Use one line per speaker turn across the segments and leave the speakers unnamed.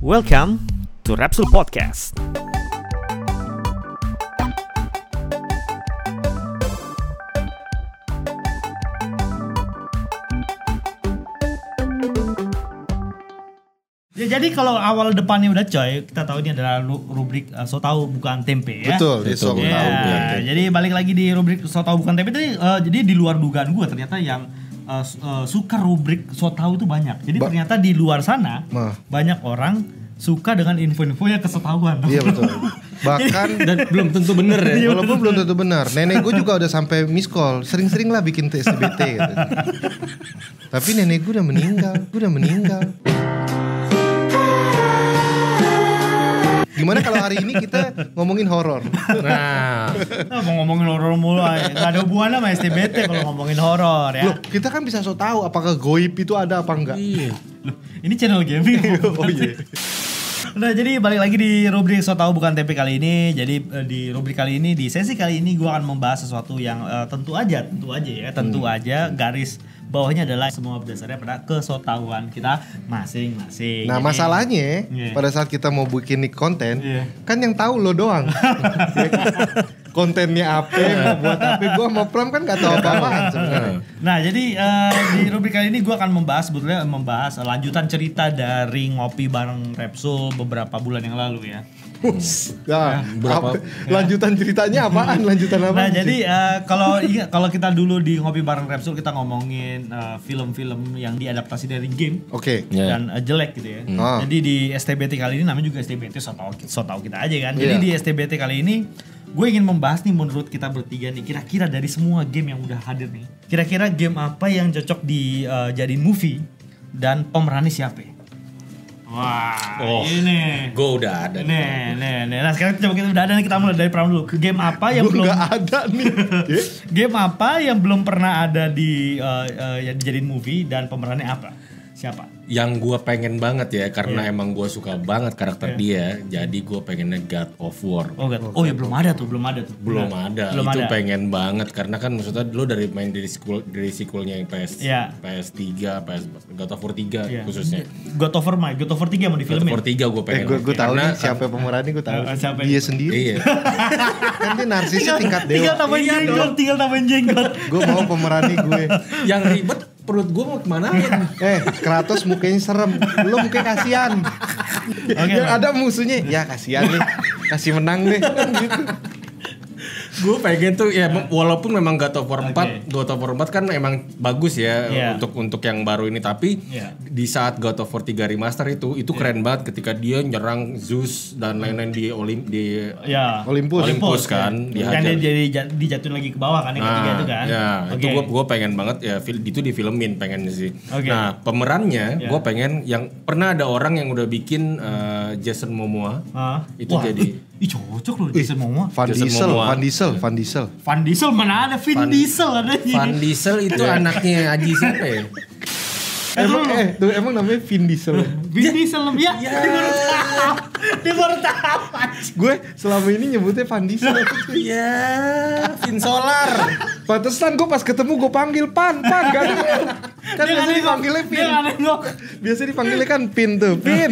Welcome to Rapsul Podcast.
Ya, jadi kalau awal depannya udah coy, kita tahu ini adalah ru- rubrik uh, so tahu bukan tempe ya.
Betul, di Song
Ya,
Tahu Bukan Tempe.
jadi balik lagi di rubrik so tahu bukan tempe tadi uh, jadi di luar dugaan gue ternyata yang uh, uh, suka rubrik so tahu itu banyak. Jadi
Ba-
ternyata di luar sana
Mah.
banyak orang suka dengan info-info yang kesetahuan.
Iya betul. Bahkan
dan belum tentu bener ya.
walaupun belum tentu benar. Nenek gue juga udah sampai miss call. Sering-sering lah bikin TSBT gitu. Tapi nenek gue udah meninggal. Gue udah meninggal. Gimana kalau hari ini kita ngomongin horor?
Nah,
Nah, mau ngomongin horor mulu, ay. nggak ada hubungannya sama STBT kalau ngomongin horor ya.
Loh, kita kan bisa so tahu apakah goib itu ada apa enggak?
iya.
Loh, ini channel gaming.
Oh iya.
Nah jadi balik lagi di rubrik so tahu bukan tempe kali ini. Jadi eh, di rubrik kali ini di sesi kali ini gua akan membahas sesuatu yang eh, tentu aja, tentu aja ya, tentu
Hmm.
aja garis bawahnya adalah semua berdasarnya pada kesotahuan kita masing-masing.
Nah
Jadi-
masalahnya
Iya.
pada saat kita mau bikin nih konten,
Iya.
kan yang tahu lo doang. Kontennya apa, mau buat apa, gue mau prom kan gak tahu apa-apaan sebenarnya.
Nah jadi eh, di rubrik kali ini gue akan membahas sebetulnya membahas eh, lanjutan cerita dari ngopi bareng Repsul beberapa bulan yang lalu ya.
Nah,
berapa-
apa- lanjutan ceritanya apaan? Lanjutan apa?
Nah jadi eh, kalau ingat kalau kita dulu di ngopi bareng Repsul kita ngomongin eh, film-film yang diadaptasi dari game
Oke.
Ya.
dan eh, jelek gitu ya.
Ah.
Jadi di STBT kali ini namanya juga STBT so tau, so tau kita aja kan. Jadi
Iya.
di STBT kali ini gue ingin membahas nih menurut kita bertiga nih kira-kira dari semua game yang udah hadir nih. Kira-kira game apa yang cocok dijadiin movie dan pemerannya siapa? Wah,
Oh.
ini.
Gue udah ada.
Nih, nih, nih. Nah sekarang coba kita udah ada nih kita mulai dari Pram dulu. Game apa yang belum
nggak ada nih. Ya.
game apa yang belum pernah ada di eh, eh, yang dijadiin movie dan pemerannya apa? Siapa?
Yang gue pengen banget ya, karena
Iya.
emang gue suka banget karakter dia. Jadi gue pengennya God of War.
Oh, God. oh ya belum ada tuh, belum ada tuh.
Belum
Benar.
ada.
Belum
itu
ada.
pengen banget karena kan maksudnya lo dari main dari sequel dari sequelnya yang PS
Iya.
PS3, PS God of War 3
Iya.
khususnya.
God of War mah, God of War 3 mau
God of
difilmin.
War 3 gue
Eh,
pengen.
gue gue tahu
Karena-
nih siapa pemerannya gue tahu.
Eh, siapa
Dia sendiri.
Iya.
kan dia narsisnya tingkat
Tinggal
dewa.
tambahin jenggot, tinggal tambahin jenggot.
Gue mau pemerannya gue.
yang ribet perut gue mau ke mana
Eh, Kratos mukanya serem. Lo mukanya kasihan.
Oke,
yang
Bang.
ada musuhnya, ya kasihan nih. Kasih menang deh. Kan gitu.
Gue pengen tuh ya walaupun memang God of War 4
Oke.
God of War 4 kan emang bagus ya
Iya.
untuk untuk yang baru ini tapi
Iya.
di saat God of War 3 remaster itu itu keren banget ketika dia nyerang Zeus dan lain-lain di Olim di
Ya.
Olympus.
Olympus kan,
ya.
dihajar.
Yang dia jadi jat- dijatuhin lagi ke bawah kan yang ketiga itu kan.
ya
Oke.
itu gue gue pengen banget ya itu difilmin pengen sih.
Oke.
Nah pemerannya
Ya.
gue pengen yang pernah ada orang yang udah bikin eh, Jason Momoa
Hah?
itu
Wah,
jadi
ih, cocok loh Jason Momoa.
Van
Jason
Diesel,
Momoa.
Van Diesel, Van Diesel.
Van Diesel mana ada Vin
Van-
Diesel ada
Van Diesel itu anaknya Aji siapa ya?
Emang eh tuh emang namanya Vin Diesel.
Vin Diesel ya. Dia baru tahu. Dia baru tahu.
gue selama ini nyebutnya Van Diesel.
Iya, Vin Solar.
Pantesan gue pas ketemu gue panggil Pan, Pan ada. Kan
Dia
biasanya dipanggilnya. Pin.
Dia.
Biasanya dipanggilnya kan Pin tuh, Pin.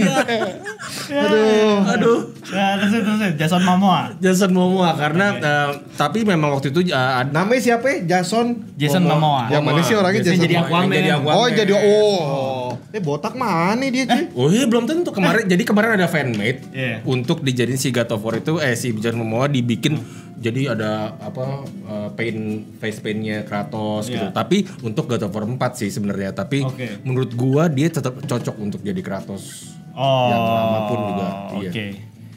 Aduh.
Aduh,
Nah, terus terus. Jason Momoa.
Jason Momoa karena eh, tapi memang waktu itu eh,
Namanya siapa ya? Jason.
Jason Momoa.
Yang mana sih orangnya Jason?
jadi? Aquaman.
Yang jadi Aquaman.
Oh jadi oh. Eh botak mana dia cuy?
Oh iya belum tentu kemarin jadi kemarin ada fanmade
Iya.
untuk dijadiin si God of War itu eh si Jason Momoa dibikin jadi ada apa eh, paint face paintnya Kratos gitu.
Iya.
Tapi untuk God of War 4 sih sebenarnya. Tapi
Oke.
menurut gua dia tetap cocok untuk jadi Kratos.
Oh.
Yang lama pun juga, iya.
Oke.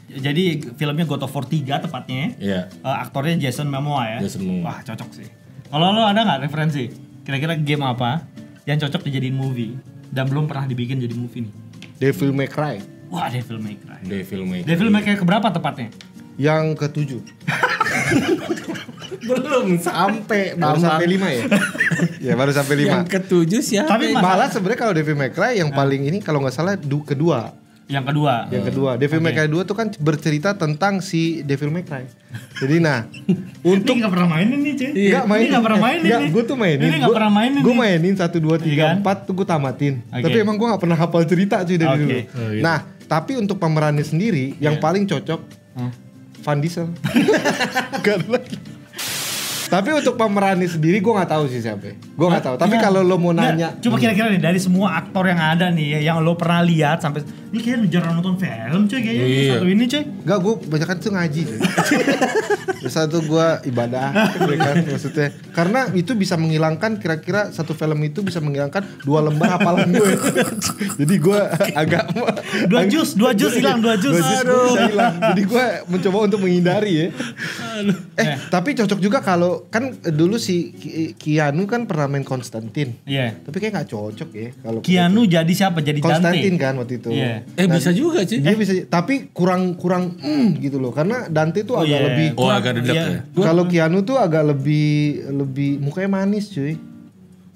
Jadi filmnya God of War 3 tepatnya.
Iya.
Eh, aktornya Jason Momoa ya.
Jason Momoa.
Wah, cocok sih. Kalau lo ada nggak referensi? Kira-kira game apa yang cocok dijadiin movie dan belum pernah dibikin jadi movie nih?
Devil May Cry.
Wah, Devil May Cry.
Devil May Cry.
Devil May Cry keberapa tepatnya?
Yang ketujuh.
belum sampai
Baru sampai lima ya? ya baru sampai lima.
Yang ketujuh siapa?
Tapi
ya?
Malah sebenarnya kalau Devil May Cry yang paling ini kalau nggak salah du, kedua.
Yang kedua.
Yang kedua, Devil May
Oke.
Cry 2 tuh kan bercerita tentang si Devil May Cry. Jadi nah,
Untuk nggak pernah mainin nih, cuy.
Enggak main.
Ini nggak pernah mainin
Enggak,
nih.
gue tuh mainin.
Ini nggak
Gua-
pernah mainin.
Gue mainin 1 2
Iya kan?
3 4 tuh gue tamatin.
Oke.
Tapi emang gue gak pernah hafal cerita cuy dari
Oke.
dulu.
Oh, iya.
Nah, Tapi untuk pemerannya sendiri yang
Iya.
paling cocok
Hmm.
Van Diesel. Gak ada lagi. Tapi untuk pemerannya sendiri gue nggak tahu sih siapa. Gue nggak tahu. Tapi kalau lo mau nanya,
coba kira-kira nih dari semua aktor yang ada nih ya, yang lo pernah lihat sampai ini kayaknya jarang nonton film cuy kayaknya
Iya.
satu ini cuy.
Enggak, gue kebanyakan tuh ngaji. Terus satu gue ibadah, ya kan maksudnya. Karena itu bisa menghilangkan kira-kira satu film itu bisa menghilangkan dua lembar hafalan gue. Jadi gue agak
Dua jus, dua jus hilang, dua jus.
Dua jus hilang. Jadi gue mencoba untuk menghindari ya. Eh, tapi cocok juga kalau kan dulu si Ki- Keanu kan pernah main Konstantin.
Iya.
Tapi kayak nggak cocok ya kalau
Keanu jadi siapa? Jadi
Konstantin
Dante.
kan waktu itu.
Iya.
Eh bisa juga sih.
Dia bisa tapi kurang kurang mm, gitu loh karena Dante tuh
Oh,
agak
iya.
lebih
Oh agak dedek
Iya.
ya.
kalau Keanu tuh agak lebih lebih mukanya manis cuy.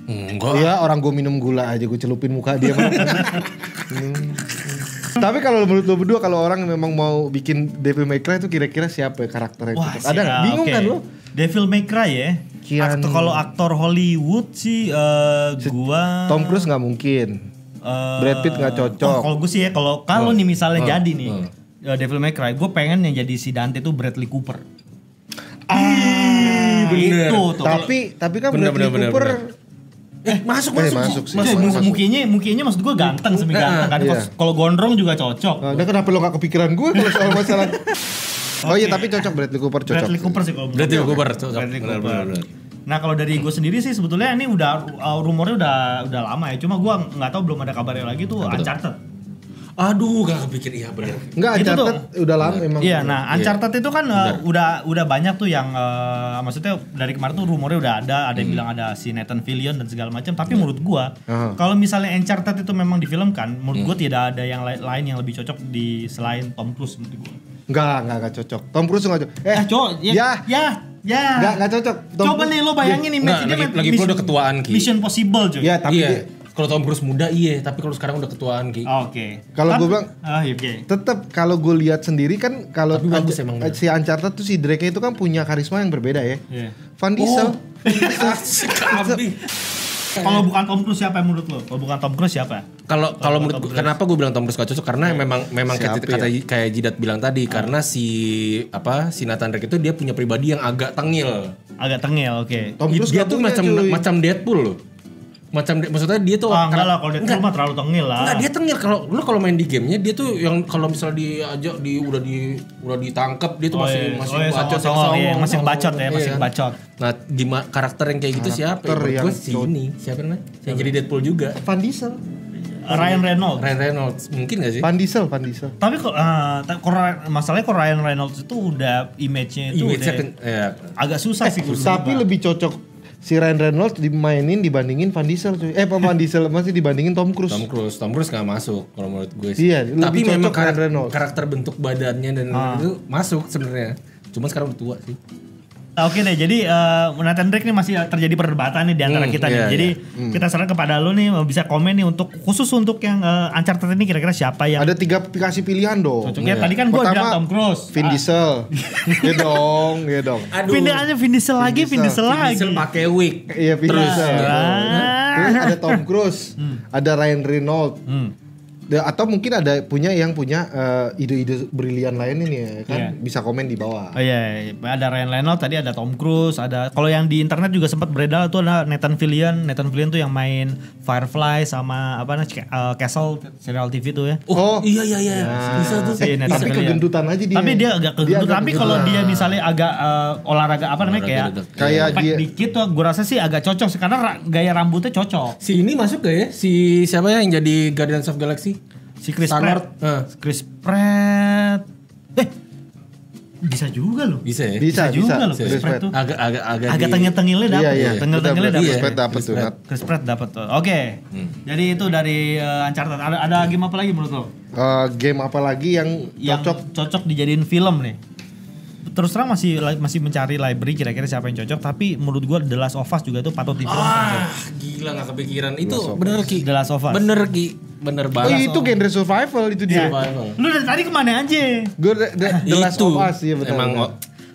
Enggak.
Iya orang gue minum gula aja gue celupin muka dia. Tapi kalau menurut lo berdua kalau orang memang mau bikin Devil May Cry itu kira-kira siapa ya karakternya?
Wah?
Ada nggak?
siap,
Bingung
oke.
kan lo?
Devil May Cry ya.
Keanu.
Aktor kalau aktor Hollywood sih eh, gua
Tom Cruise nggak mungkin.
eh,
Brad Pitt nggak cocok.
oh, kalau gue sih ya kalau kalau nih misalnya
Oh,
jadi nih
oh.
eh, Devil May Cry, gue pengen yang jadi si Dante tuh Bradley Cooper.
Ah,
bener.
Itu tuh.
Tapi tapi kan
Bener,
Bradley
bener, bener,
Cooper
Eh masuk
Eh,
masuk
masuk sih. Masuk, masuk.
mukinya mukinya maksud gue ganteng semi ganteng kan.
Iya.
Kalau- Kalau gondrong juga cocok.
Nah, dan kenapa lo gak kepikiran gue kalau soal masalah Oh iya tapi cocok Bradley Cooper cocok.
Bradley Cooper sih kalau
Bradley
gue.
Cooper cocok.
Bradley Cooper. Nah kalau dari gue sendiri sih sebetulnya ini udah uh, rumornya udah udah lama ya. Cuma gue nggak tahu belum ada kabarnya lagi tuh Uncharted.
Aduh gak kepikir iya benar.
Enggak
Itu tuh.
Uncharted udah lama emang.
Iya, nah
Iya.
Uncharted itu kan uh, udah udah banyak tuh yang uh, maksudnya dari kemarin tuh rumornya udah ada, ada yang bilang ada si Nathan Fillion dan segala macam. Tapi menurut gua
Aha.
kalau misalnya Uncharted itu memang difilmkan, menurut gua tidak ada yang lai- lain yang lebih cocok di selain Tom Cruise menurut gua.
Enggak, enggak, enggak cocok. Tom Cruise enggak cocok. Eh,
Eh, cowok, ya,
ya.
ya, ya.
Enggak, enggak cocok. Tom
Coba
Cruise-
nih lo bayangin nih ini
lagi- lagi pula udah ketuaan, Ki.
Mission Possible cuy.
Ya, tapi
iya.
dia-
Kalau Tom Cruise muda iya, tapi kalau sekarang udah ketuaan Ki.
Oh, Oke.
Kalau
Kan-
gua bilang-
ah, iya, oke.
tetap kalau gue lihat sendiri kan kalau
Tapi bagus
Unch-
emang dia.
si Uncharted tuh si Drake itu kan punya karisma yang berbeda ya.
Iya.
Van Diesel.
Kambing.
Kalau bukan Tom Cruise siapa yang menurut lo? Kalau bukan Tom Cruise siapa?
Kalau kalau menurut gua-
Cruise.
kenapa gue bilang Tom Cruise gak cocok karena memang memang kayak, kata,
ya?
kayak Jidat bilang tadi karena si apa si Nathan Drake itu dia punya pribadi yang agak tengil.
Agak tengil, oke.
Tom Cruise
dia tuh macam
cuy.
macam Deadpool loh. Macam maksudnya dia tuh
Ah, enggak lah kalau Deadpool mah terlalu tengil lah.
Enggak, dia tengil kalau lu kalau main di gamenya dia tuh yang kalau misalnya diajak di udah di udah ditangkap dia tuh
Oh,
masih
iya.
masih
Oh, iya,
bacot
songong,
yang
iya, masih
songong.
bacot ya, masih
Iya.
bacot.
Nah, gimana karakter yang kayak gitu siapa?
Karakter
Menurut
yang
gua si ini siapa namanya? Yang jadi Deadpool juga.
Van Diesel.
Ryan Reynolds.
Ryan Reynolds mungkin gak sih?
Van Diesel, Van Diesel.
Tapi kok Ryan- masalahnya kalau Ryan Reynolds itu udah image-nya itu
Image-nya
udah
kan- ya,
agak susah sih.
Eh, Tapi lebih cocok si Ryan Reynolds dimainin dibandingin Van Diesel cuy. Eh, apa Van Diesel masih dibandingin Tom Cruise.
Tom Cruise, Tom Cruise gak masuk kalau menurut gue sih.
Iya, lebih
Tapi
cocok
memang
Ryan
karakter,
Reynolds.
karakter bentuk badannya dan
Ah.
itu masuk sebenarnya. Cuma sekarang udah tua sih.
Nah, Oke deh, jadi eh, Nathan Drake nih masih terjadi perdebatan nih di antara
Hmm,
kita
iya,
nih. Jadi
Hmm.
kita saran kepada lu nih bisa komen nih untuk khusus untuk yang eh, Uncharted ini kira-kira siapa yang
Ada tiga aplikasi pilihan dong.
cocoknya?
Iya.
Tadi kan gua
Pertama,
bilang Tom Cruise.
Vin
Ah,
Diesel. ya dong, ya dong.
Aduh.
Vin Diesel lagi, Vin
Diesel.
Diesel
Vin
lagi.
Diesel pakai wig.
Iya, Vin
Terus,
Diesel.
Ah.
Terus ada Tom Cruise, ada Ryan Reynolds.
Hmm.
Atau mungkin ada punya yang punya eh, ide-ide brilian lain ini ya kan
Iya.
bisa komen di bawah.
Oh iya, iya. ada Ryan Reynolds, tadi ada Tom Cruise, ada kalau yang di internet juga sempat beredar tuh ada Nathan Fillion, Nathan Fillion tuh yang main Firefly sama apa namanya eh, Castle serial TV tuh ya.
Oh.
iya iya iya.
Nah,
Bisa tuh.
Si Nathan
tapi
Fillion.
kegendutan aja dia.
Tapi dia agak kegendut.
agak
Tapi kalau
kegendutan.
dia misalnya agak eh, olahraga apa namanya kayak
Kayak dia-
dikit tuh, gue rasa sih agak cocok sih karena ra- gaya rambutnya cocok.
Si ini masuk gak ya? Si siapa ya yang jadi Guardians of Galaxy?
Si Chris. Pratt,
Eh.
Chris Pratt, eh bisa juga loh.
Bisa ya?
bisa
Bisa juga
bisa.
loh,
Chris
Pratt tuh.
Agak agak agak
Agak
di-
tengil-tengilnya
Iya
dapet,
iya.
tengil-tengilnya dapet.
Chris Pratt dapat tuh.
Chris Pratt dapat tuh. Oke. Jadi itu dari eh, Uncharted. Ada ada game apa lagi menurut lo?
Eh, game apa lagi yang
Yang
cocok?
cocok dijadiin film nih. Terus terang masih masih mencari library kira-kira siapa yang cocok tapi menurut gua The Last of Us juga itu patut difilmkan.
Ah, gila gak kepikiran. Itu bener Ki.
The Last of Us.
Bener Ki. Bener
Oh
banget.
itu genre survival itu dia.
Survival.
Lu dari tadi ke mana aja?
Gue The, the, The Last
Itu.
of Us ya betul.
Emang
betul.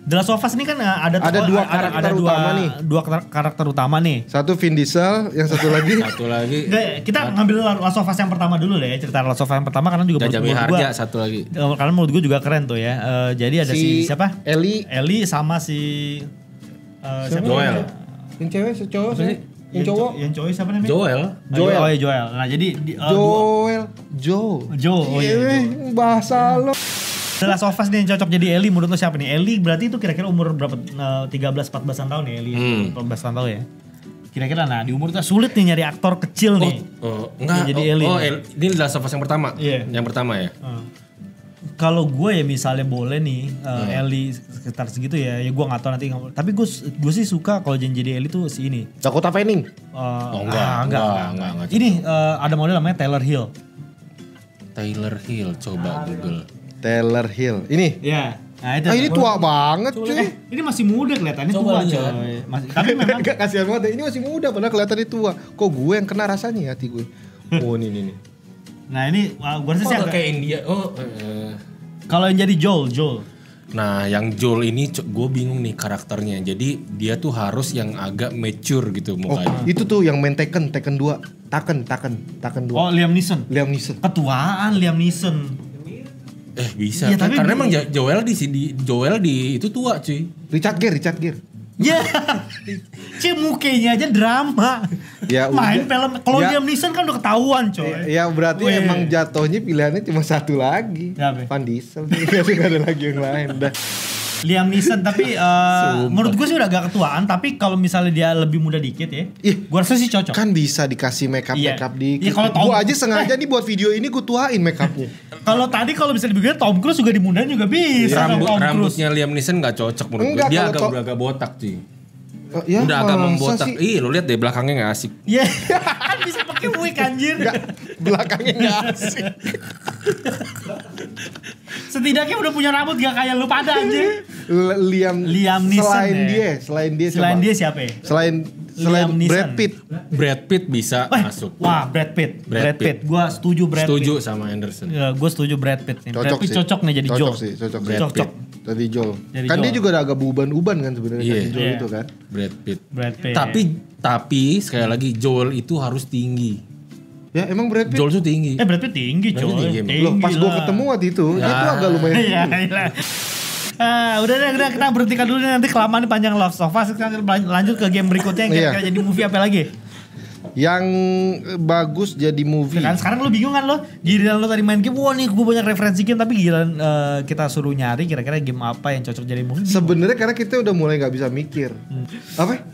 The Last of Us ini kan uh, ada
Ada dua karakter
dua,
utama nih.
Dua kar- karakter utama nih.
Satu Vin Diesel, yang satu lagi
Satu lagi
Nggak, kita ngambil Last of Us yang pertama dulu deh, cerita Last of Us yang pertama karena juga menurut,
Jajami
menurut gua
satu lagi.
eh, karena menurut gua juga keren tuh ya. Eh, jadi ada si, siapa?
Ellie,
Ellie sama si eh, siapa?
Joel.
yang cewek, si cowok, sih? yang cowok,
Yang cowok siapa namanya?
Joel.
Joel. Oh, iya, Joel. Nah, jadi di, eh, dua-
Joel, Joe,
Joe, oh iya,
Iya, bahasa lo.
The Last of Us nih yang cocok jadi Ellie menurut lo siapa nih? Ellie berarti itu kira-kira umur berapa? Eh, 13 14-an tahun ya Ellie.
Hmm.
14 tahun ya. Kira-kira nah di umur kita sulit nih nyari aktor kecil nih.
Oh, enggak.
Jadi
oh,
Ellie.
Oh, El- ini The Last of Us yang pertama.
Iya.
Yang pertama ya.
Eh, Kalau gue ya misalnya boleh nih eh, Ellie sekitar segitu ya, ya gue nggak tahu nanti. nggak- Tapi gue gue sih suka kalau jadi jadi Ellie tuh si ini.
Dakota Fanning.
Eh,
Oh, enggak,
ah,
enggak, enggak, enggak.
Ini eh, ada model namanya Taylor Hill.
Taylor Hill coba Google.
Taylor Hill. Ini.
Ya. Nah, itu.
Ah ini tua banget cuy.
Eh, ini masih muda kelihatannya tua
Coba lihat.
coy. Masih, tapi memang
Gak kasihan banget. Ini masih muda padahal kelihatannya tua. Kok gue yang kena rasanya ya hati gue. Oh ini nih nih.
Nah ini uh, gue rasa
Oh,
sih agak-
kayak India. Oh, eh.
kalau yang jadi Joel, Joel.
Nah, yang Joel ini gue bingung nih karakternya. Jadi dia tuh harus yang agak mature gitu
Oh
mukanya.
itu tuh yang main Tekken, Tekken 2. Taken, Taken, Taken 2.
Oh Liam Neeson.
Liam Neeson.
Ketuaan Liam Neeson.
Eh bisa. Kan?
tapi
Karena emang Jo- Joel di di Joel di itu tua cuy.
Richard Gere, Richard Gere.
Ya, Cih mukanya aja drama.
Ya,
Main
udah.
film. Kalau
Ya.
Liam Neeson kan udah ketahuan coy.
Ya berarti
Weh.
emang jatuhnya pilihannya cuma satu lagi.
Siapa?
Van Diesel. Gak ada lagi yang lain. Udah.
Liam Neeson tapi uh, menurut gue sih udah agak ketuaan. Tapi kalau misalnya dia lebih muda dikit ya,
Ih,
gue rasa sih cocok.
Kan bisa dikasih make up
Iya.
make up dikit.
Iya, kalau Tom-
Gua aja sengaja nih buat video ini gue tuain make upnya.
Kalau tadi kalau misalnya dibikin Tom Cruise juga dimundahin juga bisa.
Rambut
Tom Cruise.
rambutnya Liam Neeson nggak cocok menurut gue. Dia agak
to-
udah agak botak cuy.
Oh, ya,
udah agak membotak.
sih?
Ih, lo lihat deh belakangnya nggak asik.
Iya, kan bisa pakai wig anjir.
Enggak, belakangnya nggak asik.
Setidaknya udah punya rambut gak kayak lu pada anjir.
L- Liam,
Liam Neeson
Selain
ya.
dia, selain dia
Selain
siapa?
dia siapa ya?
Selain selain
Liam Neeson.
Brad Pitt.
Brad Pitt bisa
Eh,
masuk.
Wah, Brad Pitt.
Brad
Brad, Pitt.
Pitt.
Gua setuju Brad
Setuju
Pitt.
sama Anderson.
Ya, gue setuju Brad Pitt nih. Brad
Cocok
Pitt
sih.
cocok nih jadi
cocok
Joel.
sih, cocok sih.
Brad
Cocok.
Tadi Joel.
Jadi
kan dia juga ada agak uban-uban kan sebenarnya
Iya.
kan, Joel
Iya.
itu kan.
Brad Pitt.
Brad Pitt.
Tapi tapi sekali lagi Joel itu harus tinggi.
Ya emang Brad Pitt.
Joel tuh tinggi.
Eh Brad Pitt tinggi
Brad
coy.
Pitt tinggi, emang.
Loh, pas gue ketemu waktu itu, dia tuh agak lumayan.
Iya, iya. Ah, udah deh, udah kita berhentikan dulu nanti kelamaan nih panjang Love Sofa. Kita lanjut ke game berikutnya yang
Iya.
kira-kira jadi movie apa lagi?
Yang bagus jadi movie.
Kan sekarang lu bingung kan lo? Giliran lo tadi main game, wah nih gue banyak referensi game tapi giliran eh, kita suruh nyari kira-kira game apa yang cocok jadi movie.
Sebenarnya karena kita udah mulai nggak bisa mikir. Apa?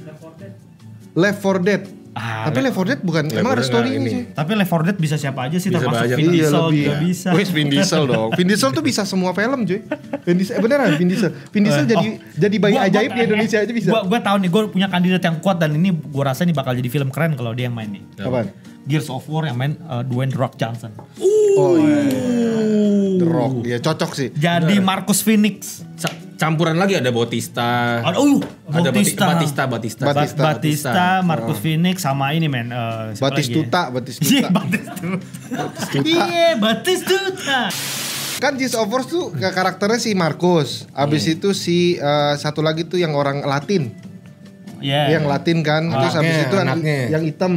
Left 4 Dead.
Ah,
Tapi Left 4 Dead bukan
Left
emang
4
ada story-nya
ini.
sih.
Tapi Left 4 Dead bisa siapa aja sih
Bisa
termasuk
banyak.
Vin
Iya
Diesel juga bisa.
Wes Vin Diesel dong. Vin Diesel tuh bisa semua film cuy. Vin Diesel, eh, beneran Vin Diesel. Vin Diesel jadi jadi bayi
Oh. Gua-
ajaib
gua-
di Indonesia aja bisa.
Gua gua tahu nih, gue punya kandidat yang kuat dan ini gue rasa ini bakal jadi film keren kalau dia yang main nih.
Apaan?
Gears of War yang main uh, Dwayne The Rock Johnson.
Oh iya. The Rock. Ya cocok sih.
Jadi Marcus Phoenix.
Ca- campuran lagi ada Bautista.
Ada, oh,
Ada Bati-
Batista.
Batista, Batista.
Ba-
Batista.
Batista, Marcus Phoenix sama ini men. Uh, ya?
Batistuta,
Iya,
Batistuta.
Batistuta. Iya, Batistuta.
kan Gears of War tuh ke- karakternya si Marcus. Abis
Iya.
itu si eh, satu lagi tuh yang orang Latin.
Iya.
Yang Latin kan. Terus
Anaknya,
abis itu yang-
anaknya.
yang hitam.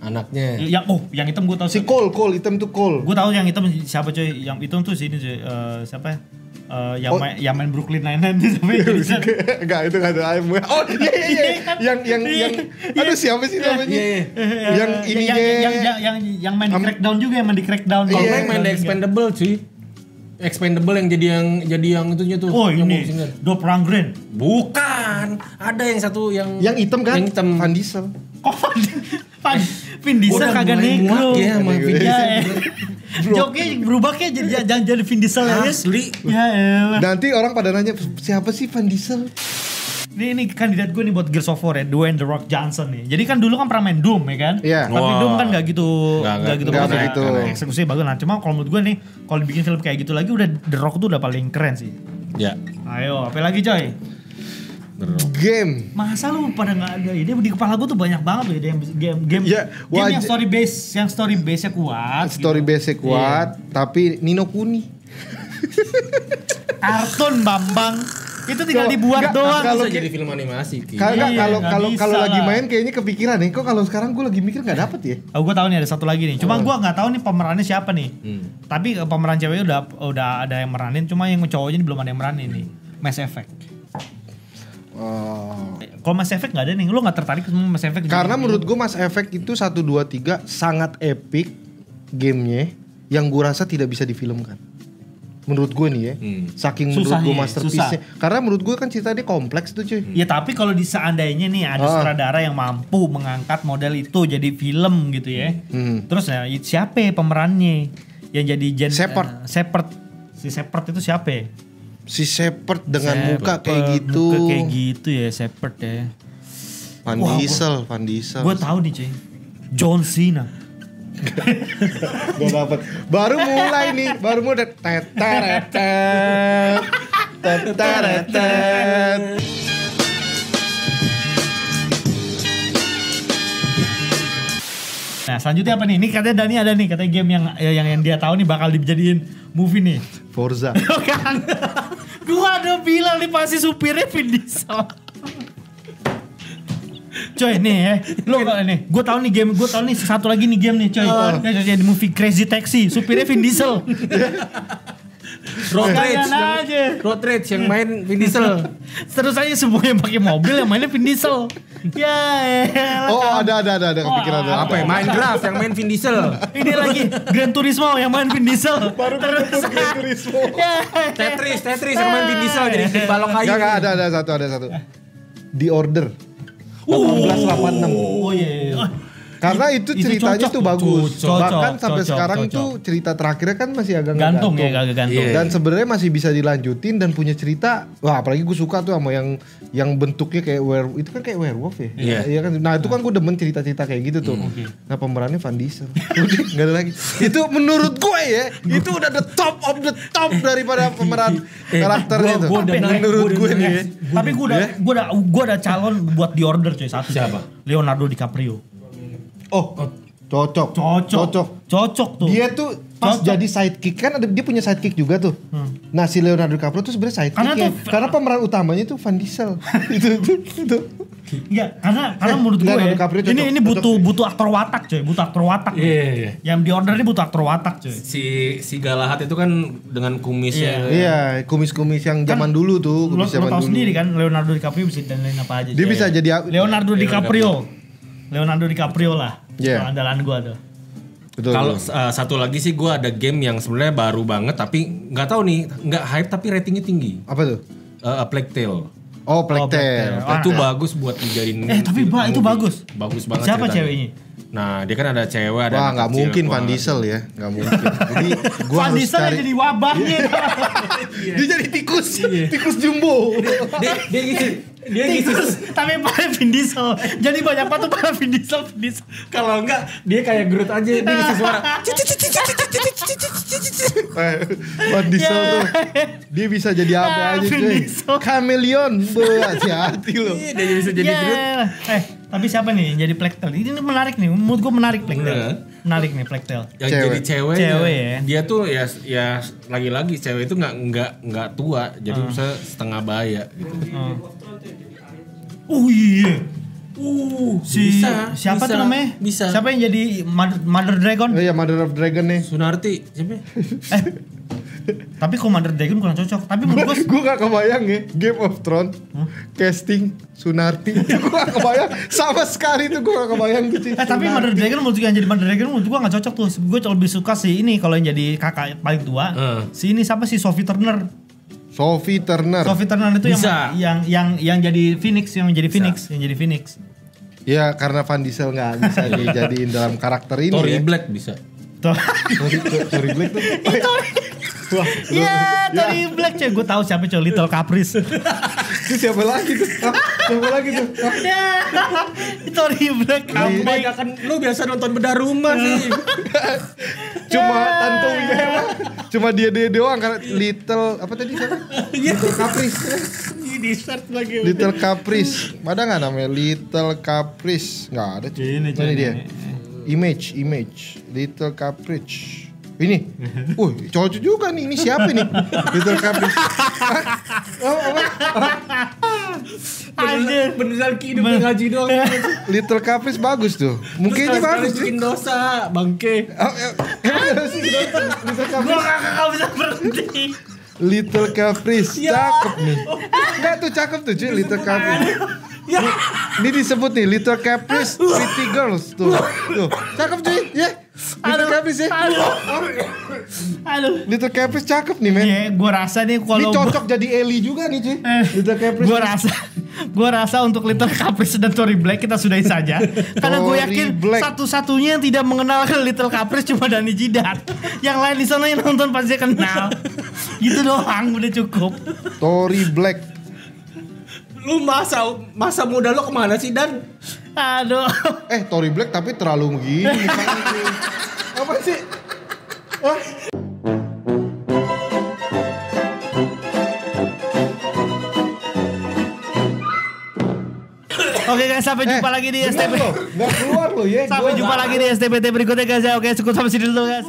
Anaknya.
Yang oh, yang hitam gue tahu
Si Cole, Cole hitam tuh Cole.
Gue tahu yang hitam siapa coy? Yang hitam tuh sini coy. Eh, siapa ya? Eh, yang
Oh.
main yang main Brooklyn Nine-Nine tuh siapa ya?
Enggak, itu enggak ada ayam. Oh, iya iya iya. Yang yang yang aduh siapa sih namanya?
Iya, iya.
Yang ininya
yang, yang, yang, yang, yang main di Crackdown juga yang main di Crackdown.
Kalau
Iya.
main main The Expendable cuy. Expendable yang jadi yang jadi yang itunya tuh.
Oh
yang
ini
boxingan.
Doppelganger.
Bukan. Ada yang satu yang
yang hitam kan?
Yang hitam.
Van Diesel.
Kok Van, Van, Vin Diesel kagak negro.
ya
Ya, eh. Joknya berubah kayak jadi jangan jadi Vin Diesel ya.
Asli.
Ya elah.
Nanti orang pada nanya siapa sih Van Diesel?
Ini, ini kandidat gue nih buat Gears of War ya, Dwayne The Rock Johnson nih. Jadi kan dulu kan pernah main Doom ya kan?
Iya.
Tapi
Wah.
Doom kan gak gitu,
Nggak,
gak, gitu
nggak
bagus ya.
begitu.
Eksekusinya bagus. Nah cuma kalau menurut gue nih, kalau dibikin film kayak gitu lagi udah The Rock tuh udah paling keren sih.
Ya.
Ayo, apa lagi coy?
Game.
Masa lu pada nggak ada ide di kepala gue tuh banyak banget loh ide yang game game
Ya,
game yang story base yang story base nya kuat
Story
gitu.
base kuat, tapi Nino Kuni.
kartun Bambang Itu tinggal
Coba,
dibuat
nggak,
doang.
kalau
jadi film animasi.
Kalau
Iya,
kalau kalau kalau lagi
lah.
main kayaknya kepikiran nih. Kok kalau sekarang gue lagi mikir nggak dapet ya?
Oh, gue tahu nih ada satu lagi nih. Cuma gue nggak tahu nih pemerannya siapa nih.
Hmm.
Tapi eh, pemeran ceweknya udah udah ada yang meranin. Cuma yang cowoknya belum ada yang meranin nih. Mass Effect.
Oh.
Kalau Mass Effect nggak ada nih. Lu nggak tertarik sama Mass Effect?
Karena menurut gue Mass Effect itu 1, 2, 3 sangat epic gamenya yang gue rasa tidak bisa difilmkan. Menurut gue nih ya,
Hmm.
saking menurut
Susah
gue
ya,
masterpiece-nya. Karena menurut gue kan cerita dia kompleks tuh cuy.
Ya tapi kalau di seandainya nih ada
Ah.
sutradara yang mampu mengangkat model itu jadi film gitu ya.
Hmm.
Terus ya siapa ya pemerannya yang jadi Jen
Shepard.
eh, Shepard. Si Shepard itu siapa?
Si Shepard dengan
Shepard,
muka kayak gitu.
Muka kayak gitu ya Shepard ya.
Van
Wah,
Diesel, Van Diesel.
Gue tahu nih cuy. John Cena.
Gak dapet. Baru mulai nih, baru mulai tet teret tet tet teret tet.
Nah selanjutnya apa nih? Ini katanya Dani ada nih katanya game yang yang yang dia tahu nih bakal dijadiin movie nih.
Forza.
Gua ada bilang nih pasti supirnya Vin Diesel. Coy nih ya, lo nih, gue tahu nih game, gue tahu nih satu lagi nih game nih coy. Yang jadi movie Crazy Taxi, supirnya Vin Diesel.
Road Rage.
Aja.
Road Rage yang main Vin Diesel.
Terus aja semua yang pakai mobil yang mainnya Vin Diesel. Ya, elah,
Oh
kamu.
ada ada ada ada kepikiran
Oh,
ada.
Apa ya? Minecraft yang main Vin Diesel.
Ini lagi Gran Turismo yang main Vin Diesel. Baru
Turismo.
Tetris, Tetris yang main Vin Diesel jadi di balok kayu.
Gak, gak, ada ada satu ada satu. The Order. 1886.
Oh iya. iya.
Karena itu
Itu
ceritanya
cocok
tuh
tuh,
bagus.
cocok,
Bahkan sampai
cocok,
sekarang
cocok.
itu cerita terakhirnya kan masih agak
gantung ya, agak gantung.
Iya.
Dan sebenarnya masih bisa dilanjutin dan punya cerita. Wah, apalagi gue suka tuh sama yang yang bentuknya kayak werewolf. Itu kan kayak werewolf ya.
Iya.
Iya kan. Nah, itu kan gue demen cerita-cerita kayak gitu tuh. Nah, pemerannya Van Diesel. Udah, ada lagi. Itu menurut gue ya, itu udah the top of the top daripada pemeran karakternya tuh. menurut gue nih ya.
Tapi gue udah, gue udah, gue udah calon buat di order coy satu.
Siapa?
Leonardo DiCaprio.
Oh, cocok.
Cocok.
Cocok.
Cocok tuh.
Dia tuh pas
Cocok.
jadi sidekick kan ada dia punya sidekick juga tuh. Nah si Leonardo DiCaprio tuh sebenarnya sidekick
Karena
karena,
tuh-
karena pemeran utamanya tuh Van Diesel. itu itu itu.
Enggak, karena karena
Eh,
menurut gue
Leonardo
ya,
DiCaprio cocok,
ini ini
cocok
butuh
sih.
butuh aktor watak coy, butuh aktor watak.
Iya, iya.
Yang di order ini butuh aktor watak coy.
Si si Galahad itu kan dengan kumisnya.
Iya, kumis-kumis yang zaman dulu tuh,
Lo,
kumis
lo
zaman
tau
dulu.
sendiri kan Leonardo DiCaprio bisa dandanin apa aja.
Dia
coy.
bisa jadi
Leonardo DiCaprio. Leonardo DiCaprio lah.
Iya.
Itu Andalan gua tuh.
Betul.
Kalau
betul.
uh, satu lagi sih gue ada game yang sebenarnya baru banget tapi nggak tahu nih nggak hype tapi ratingnya tinggi.
apa tuh?
Uh, A Plague Tale.
Oh,
Plague
Plague
Tale.
Tale.
Itu
ah.
bagus buat dijadiin.
Eh, tapi, Mbak, itu
movie.
bagus.
Bagus banget.
Siapa
ceritanya.
ceweknya?
Nah dia kan ada cewek ada.
Wah, nggak mungkin. Van Diesel ya, nggak mungkin. Jadi gua
Van
harus
Diesel
cari.
jadi wabahnya.
Dia jadi tikus, tikus jumbo.
Dia dia gitu. Dia gitu.
Tikus, tapi pada Vin Diesel. Jadi banyak banget tuh pada Vin Diesel, Vin Diesel.
Kalau enggak dia kayak Groot aja dia ngisi suara.
Van Diesel tuh dia bisa jadi apa
Ah,
aja
Vin
cuy. Be, hati-hati loh.
Iya, dia bisa jadi
Ya.
Groot.
Eh, tapi siapa nih yang jadi Tale? Ini menarik nih, menurut gue menarik.
Iya.
Menarik nih Tale.
yang
Cewek.
jadi cewek
Cewek ya.
dia tuh ya ya lagi-lagi cewek itu nggak nggak nggak tua jadi
Ah.
bisa setengah baya gitu
Oh iya. Uh, si
bisa,
siapa
bisa,
tuh namanya?
bisa.
Siapa yang jadi Mother, Mother Dragon?
Oh iya Mother of Dragon nih.
Sunarti siapa
Eh. Tapi Mother Dragon kurang cocok. Tapi menurut gue
gue gak kebayang ya Game of Thrones casting Sunarti gue gak kebayang sama sekali tuh gue gak kebayang tuh.
Eh tapi. Mother Dragon menurut gue yang jadi Mother Dragon menurut gue gak cocok tuh. Gue lebih suka sih ini kalau yang jadi kakak paling tua.
Eh.
Si ini siapa sih Sophie Turner?
Sophie Turner
Sophie Turner itu yang,
Bisa.
yang yang yang jadi Phoenix, yang jadi Phoenix, yang jadi Phoenix.
ya karena Van Diesel gak bisa dijadiin dalam karakter ini
Tory
ya
Black bisa.
Tory, Tory Black tuh. Wah,
Ya, Tony Black coy. Gue tahu siapa coy Little Caprice.
itu siapa lagi tuh? Hah? siapa lagi tuh? Hah?
ya. Tony Black
Kamu
comeback.
kebanyakan lu biasa nonton bedah rumah sih.
Cuma Tantowi cuma dia dia doang karena Little apa tadi siapa? Little Caprice.
Di search lagi.
Little Caprice. Ada nggak namanya? Little Caprice. Nggak ada cuy.
Ini, cuy,
dia.
ini.
Image Image Little Caprice ini, uh cocok juga nih. Ini siapa nih? Little Caprice. Oh, apa?
Anjir.
Beneran ki hidup ngaji doang.
Little Caprice bagus tuh. Mungkin ini bagus
bikin dosa, bangke.
Oh, eh, Little
Gua
Caprice?
gak, gak bisa berhenti.
Little Caprice, cakep nih. Enggak tuh cakep tuh cuy, Little Caprice. Ini disebut nih Little Caprice Pretty Girls tuh. Tuh, cakep cuy. Ya. Little Caprice ya.
Aduh. Aduh.
Little Caprice cakep nih, men.
Ya, gua rasa nih
Ini
kalau
cocok jadi Ellie juga nih, cuy.
Eh,
Little Caprice.
Gua rasa gua rasa untuk Little Caprice dan Tory Black kita sudahi saja. Karena gue yakin satu-satunya yang tidak mengenal Little Caprice cuma Dani Jidat. yang lain di sana yang nonton pasti kenal. gitu doang udah cukup.
Tory Black.
Lu masa masa muda lu ke mana sih Dan?
Aduh.
Eh, Tory Black tapi terlalu begini cuy. Apa sih? Hah?
Oke guys, sampai jumpa lagi di STP.
loh, Nggak keluar loh ya.
Sampai jumpa lagi di STPT berikutnya guys ya. Oke, cukup sampai sini dulu guys.